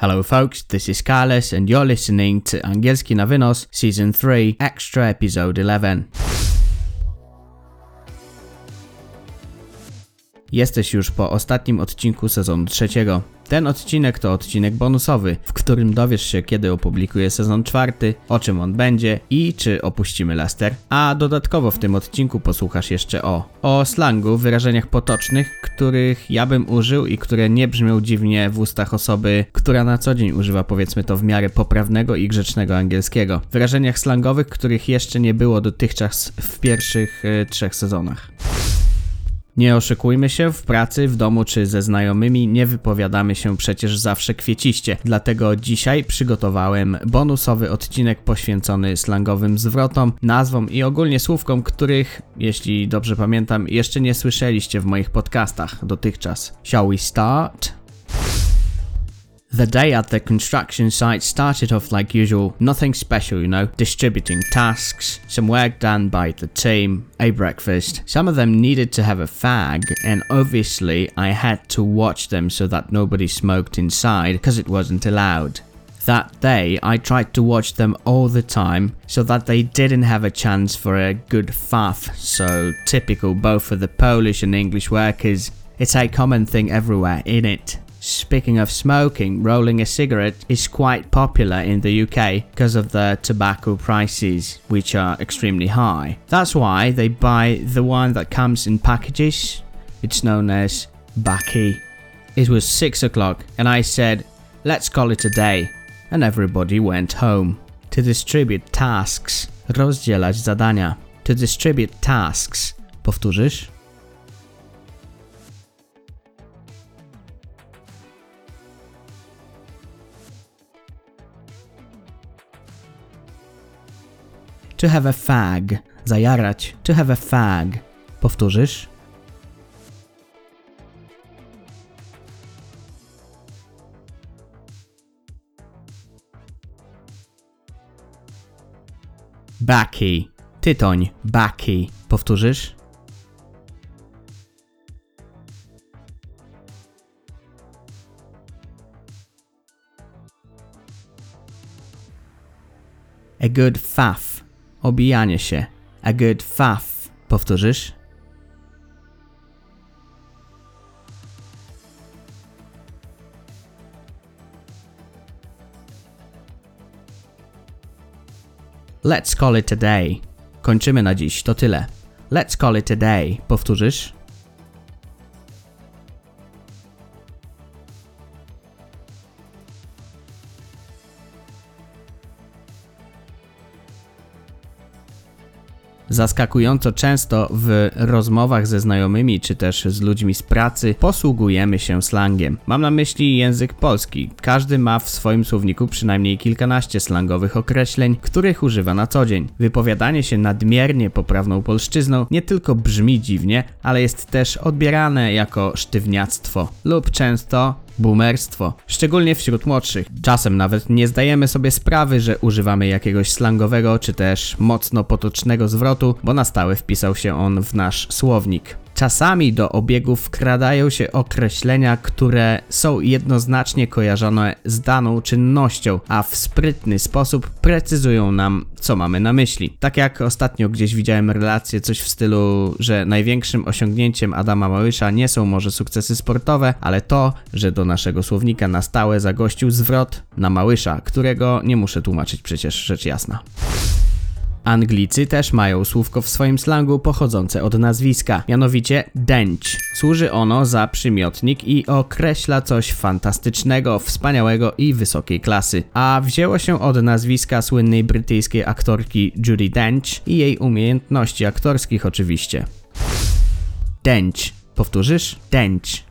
Hello, folks, this is Carlos, and you're listening to Angielski na Wynos, Season 3, Extra Episode 11. Jesteś już po ostatnim odcinku sezonu trzeciego. Ten odcinek to odcinek bonusowy, w którym dowiesz się, kiedy opublikuję sezon czwarty, o czym on będzie i czy opuścimy Lester. A dodatkowo w tym odcinku posłuchasz jeszcze o o slangu, wyrażeniach potocznych, których ja bym użył i które nie brzmią dziwnie w ustach osoby, która na co dzień używa powiedzmy to w miarę poprawnego i grzecznego angielskiego. Wyrażeniach slangowych, których jeszcze nie było dotychczas w pierwszych y, trzech sezonach. Nie oszukujmy się, w pracy, w domu czy ze znajomymi nie wypowiadamy się przecież zawsze kwieciście. Dlatego dzisiaj przygotowałem bonusowy odcinek poświęcony slangowym zwrotom, nazwom i ogólnie słówkom, których, jeśli dobrze pamiętam, jeszcze nie słyszeliście w moich podcastach dotychczas. Shall we start? The day at the construction site started off like usual, nothing special, you know, distributing tasks, some work done by the team, a breakfast. Some of them needed to have a fag, and obviously I had to watch them so that nobody smoked inside because it wasn't allowed. That day, I tried to watch them all the time so that they didn't have a chance for a good faff. So, typical both for the Polish and English workers. It's a common thing everywhere, in it? Speaking of smoking, rolling a cigarette is quite popular in the UK because of the tobacco prices, which are extremely high. That's why they buy the one that comes in packages. It's known as Baki. It was 6 o'clock and I said, let's call it a day. And everybody went home. To distribute tasks. Rozdzielać zadania. To distribute tasks. Powtórzysz? To have a fag. Zajarać. To have a fag. Powtórzysz? Baki. Tytoń. Baki. Powtórzysz? A good faff. Obijanie się. A good faff. Powtórzysz? Let's call it a day. Kończymy na dziś, to tyle. Let's call it a day. Powtórzysz? Zaskakująco często w rozmowach ze znajomymi czy też z ludźmi z pracy posługujemy się slangiem. Mam na myśli język polski. Każdy ma w swoim słowniku przynajmniej kilkanaście slangowych określeń, których używa na co dzień. Wypowiadanie się nadmiernie poprawną polszczyzną nie tylko brzmi dziwnie, ale jest też odbierane jako sztywniactwo lub często boomerstwo, szczególnie wśród młodszych. Czasem nawet nie zdajemy sobie sprawy, że używamy jakiegoś slangowego czy też mocno potocznego zwrotu, bo na stałe wpisał się on w nasz słownik. Czasami do obiegu wkradają się określenia, które są jednoznacznie kojarzone z daną czynnością, a w sprytny sposób precyzują nam, co mamy na myśli. Tak jak ostatnio gdzieś widziałem relację, coś w stylu, że największym osiągnięciem Adama Małysza nie są może sukcesy sportowe, ale to, że do naszego słownika na stałe zagościł zwrot na Małysza, którego nie muszę tłumaczyć przecież rzecz jasna. Anglicy też mają słówko w swoim slangu pochodzące od nazwiska, mianowicie dench. Służy ono za przymiotnik i określa coś fantastycznego, wspaniałego i wysokiej klasy. A wzięło się od nazwiska słynnej brytyjskiej aktorki Judy Dench i jej umiejętności aktorskich oczywiście. Dench. Powtórzysz? Dench.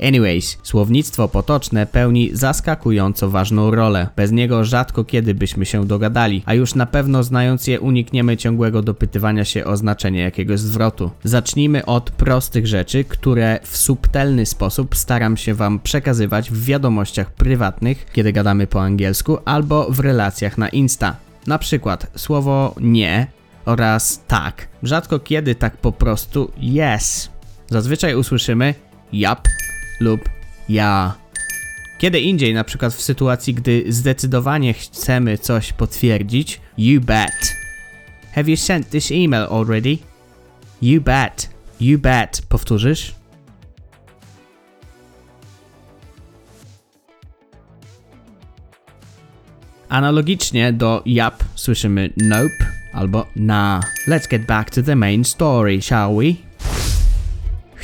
Anyways, słownictwo potoczne pełni zaskakująco ważną rolę. Bez niego rzadko kiedy byśmy się dogadali, a już na pewno znając je unikniemy ciągłego dopytywania się o znaczenie jakiegoś zwrotu. Zacznijmy od prostych rzeczy, które w subtelny sposób staram się Wam przekazywać w wiadomościach prywatnych, kiedy gadamy po angielsku, albo w relacjach na Insta. Na przykład słowo nie oraz tak. Rzadko kiedy tak po prostu yes. Zazwyczaj usłyszymy yap lub ja. Kiedy indziej, na przykład w sytuacji, gdy zdecydowanie chcemy coś potwierdzić, you bet. Have you sent this email already? You bet. You bet. Powtórzysz? Analogicznie do yap słyszymy nope albo na. Let's get back to the main story, shall we?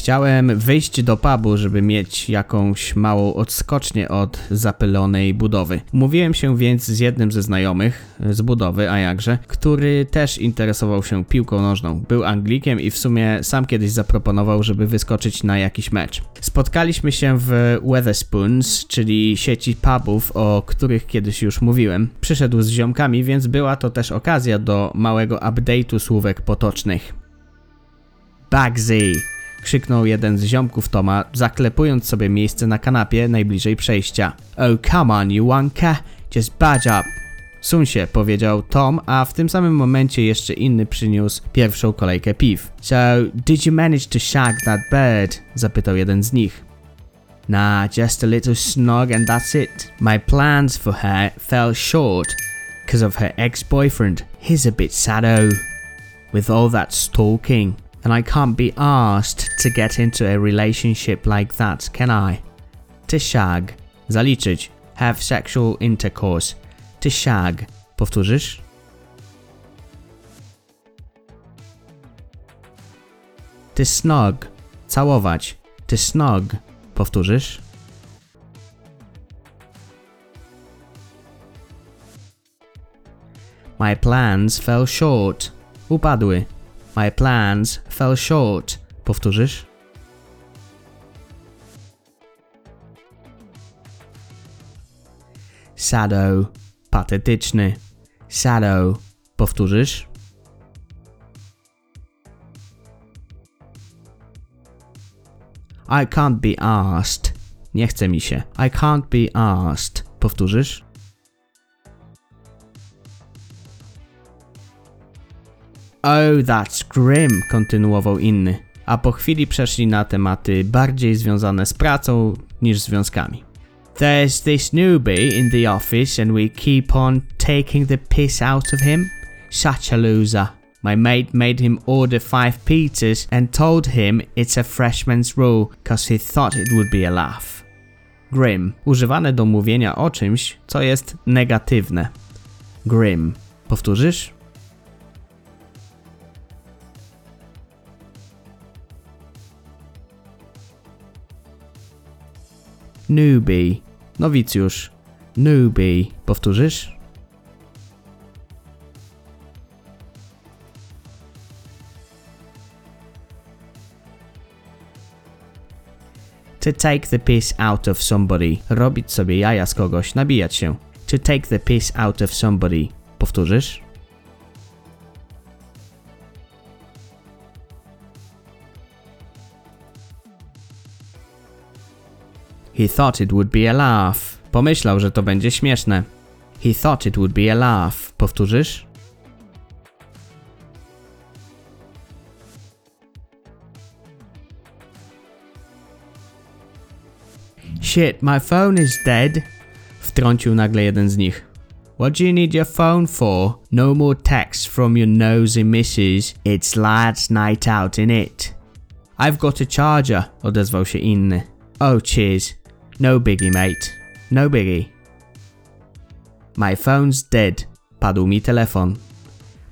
Chciałem wyjść do pubu, żeby mieć jakąś małą odskocznię od zapylonej budowy. Mówiłem się więc z jednym ze znajomych z budowy, a jakże, który też interesował się piłką nożną. Był Anglikiem i w sumie sam kiedyś zaproponował, żeby wyskoczyć na jakiś mecz. Spotkaliśmy się w Weatherspoons, czyli sieci pubów, o których kiedyś już mówiłem. Przyszedł z ziomkami, więc była to też okazja do małego update'u słówek potocznych. Bugsy krzyknął jeden z ziomków Toma, zaklepując sobie miejsce na kanapie najbliżej przejścia. Oh come on you wanker, just badge up. Suń się, powiedział Tom, a w tym samym momencie jeszcze inny przyniósł pierwszą kolejkę piw. So, did you manage to shag that bird? zapytał jeden z nich. Nah, just a little snog and that's it. My plans for her fell short because of her ex-boyfriend. He's a bit sado. With all that stalking. And I can't be asked to get into a relationship like that, can I? To shag. Zaliczyć. Have sexual intercourse. To shag. Powtórzysz? To snog. Całować. To snog. Powtórzysz? My plans fell short. Upadły. My plans fell short. Powtórzysz? Sado. Patetyczny. Sado. Powtórzysz? I can't be asked. Nie chce mi się. I can't be asked. Powtórzysz? Oh, that's grim, kontynuował inny. A po chwili przeszli na tematy bardziej związane z pracą niż związkami. There's this newbie in the office and we keep on taking the piss out of him. Such a loser. My mate made him order five pizzas and told him it's a freshman's rule cause he thought it would be a laugh. Grim. Używane do mówienia o czymś, co jest negatywne. Grim. Powtórzysz? Newbie. Nowicjusz. Newbie. Powtórzysz? To take the piss out of somebody. Robić sobie jaja z kogoś, nabijać się. To take the piss out of somebody. Powtórzysz? He thought it would be a laugh. Pomyślał, że to będzie śmieszne. He thought it would be a laugh. Powtórzysz? Shit, my phone is dead. Wtrącił nagle jeden z nich. What do you need your phone for? No more texts from your nosy missus. It's lad's night out in it. I've got a charger, odezwał się inny. Oh, cheers. No biggie, mate. No biggie. My phone's dead. Padł mi telefon.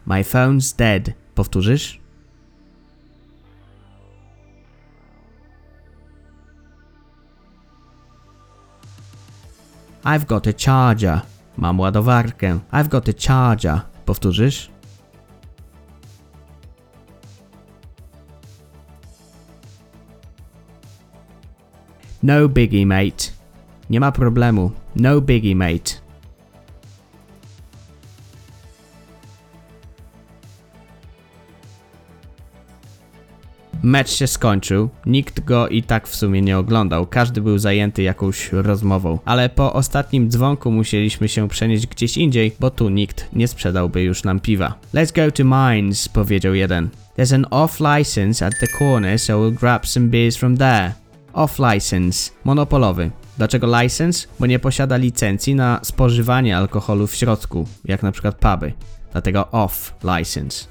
My phone's dead. Powtórzysz? I've got a charger. Mam ładowarkę. I've got a charger. Powtórzysz? No biggie, mate. Nie ma problemu. No biggie, mate. Mecz się skończył, nikt go i tak w sumie nie oglądał, każdy był zajęty jakąś rozmową, ale po ostatnim dzwonku musieliśmy się przenieść gdzieś indziej, bo tu nikt nie sprzedałby już nam piwa. Let's go to Mines, powiedział jeden. There's an off license at the corner, so we'll grab some beers from there. Off license, monopolowy. Dlaczego license? Bo nie posiada licencji na spożywanie alkoholu w środku, jak na przykład puby. Dlatego off license.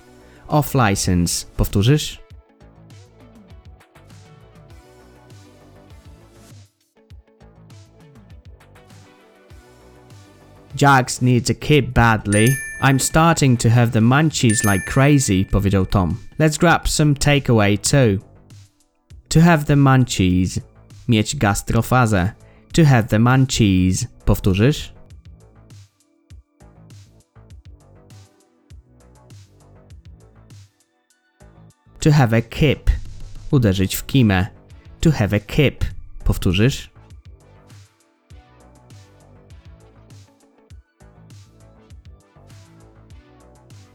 Off license. Powtórzysz? Jags needs a kid badly. I'm starting to have the munchies like crazy, powiedział Tom. Let's grab some takeaway too. To have the munchies. Mieć gastrofazę. To have the munchies. Powtórzysz? To have a kip. Uderzyć w kimę. To have a kip. Powtórzysz?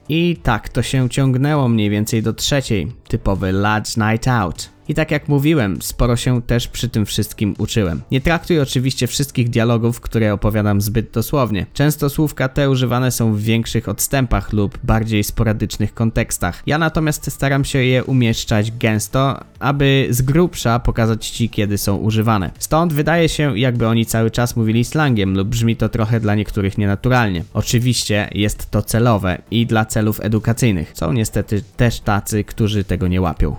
I tak to się ciągnęło mniej więcej do trzeciej, typowy Lads Night Out. I tak jak mówiłem, sporo się też przy tym wszystkim uczyłem. Nie traktuj oczywiście wszystkich dialogów, które opowiadam zbyt dosłownie. Często słówka te używane są w większych odstępach lub bardziej sporadycznych kontekstach. Ja natomiast staram się je umieszczać gęsto, aby z grubsza pokazać Ci, kiedy są używane. Stąd wydaje się, jakby oni cały czas mówili slangiem lub brzmi to trochę dla niektórych nienaturalnie. Oczywiście jest to celowe i dla celów edukacyjnych. Są niestety też tacy, którzy tego nie łapią.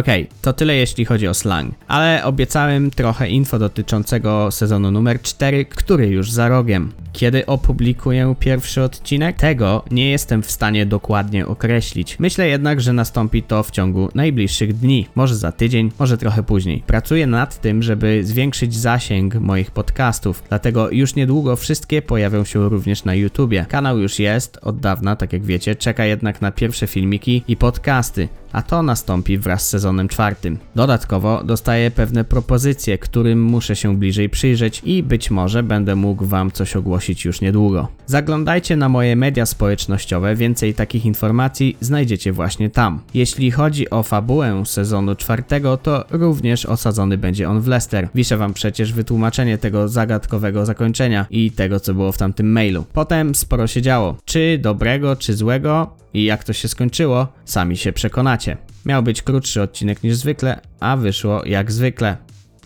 Okej, to tyle jeśli chodzi o slang, ale obiecałem trochę info dotyczącego sezonu numer 4, który już za rogiem. Kiedy opublikuję pierwszy odcinek? Tego nie jestem w stanie dokładnie określić. Myślę jednak, że nastąpi to w ciągu najbliższych dni, może za tydzień, może trochę później. Pracuję nad tym, żeby zwiększyć zasięg moich podcastów, dlatego już niedługo wszystkie pojawią się również na YouTubie. Kanał już jest od dawna, tak jak wiecie, czeka jednak na pierwsze filmiki i podcasty, a to nastąpi wraz z sezonem czwartym. Dodatkowo dostaję pewne propozycje, którym muszę się bliżej przyjrzeć i być może będę mógł Wam coś ogłosić już niedługo. Zaglądajcie na moje media społecznościowe, więcej takich informacji znajdziecie właśnie tam. Jeśli chodzi o fabułę sezonu czwartego, to również osadzony będzie on w Leicester. Wiszę Wam przecież wytłumaczenie tego zagadkowego zakończenia i tego, co było w tamtym mailu. Potem sporo się działo. Czy dobrego, czy złego, i jak to się skończyło, sami się przekonacie. Miał być krótszy odcinek niż zwykle, a wyszło jak zwykle.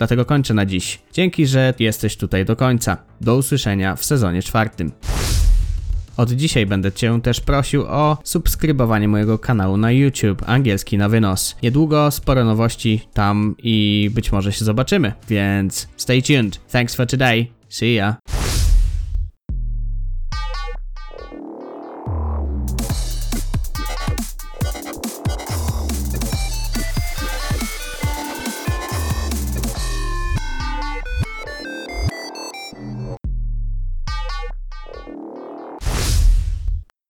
Dlatego kończę na dziś. Dzięki, że jesteś tutaj do końca. Do usłyszenia w sezonie czwartym. Od dzisiaj będę Cię też prosił o subskrybowanie mojego kanału na YouTube Angielski na wynos. Niedługo sporo nowości tam i być może się zobaczymy, więc stay tuned. Thanks for today. See ya.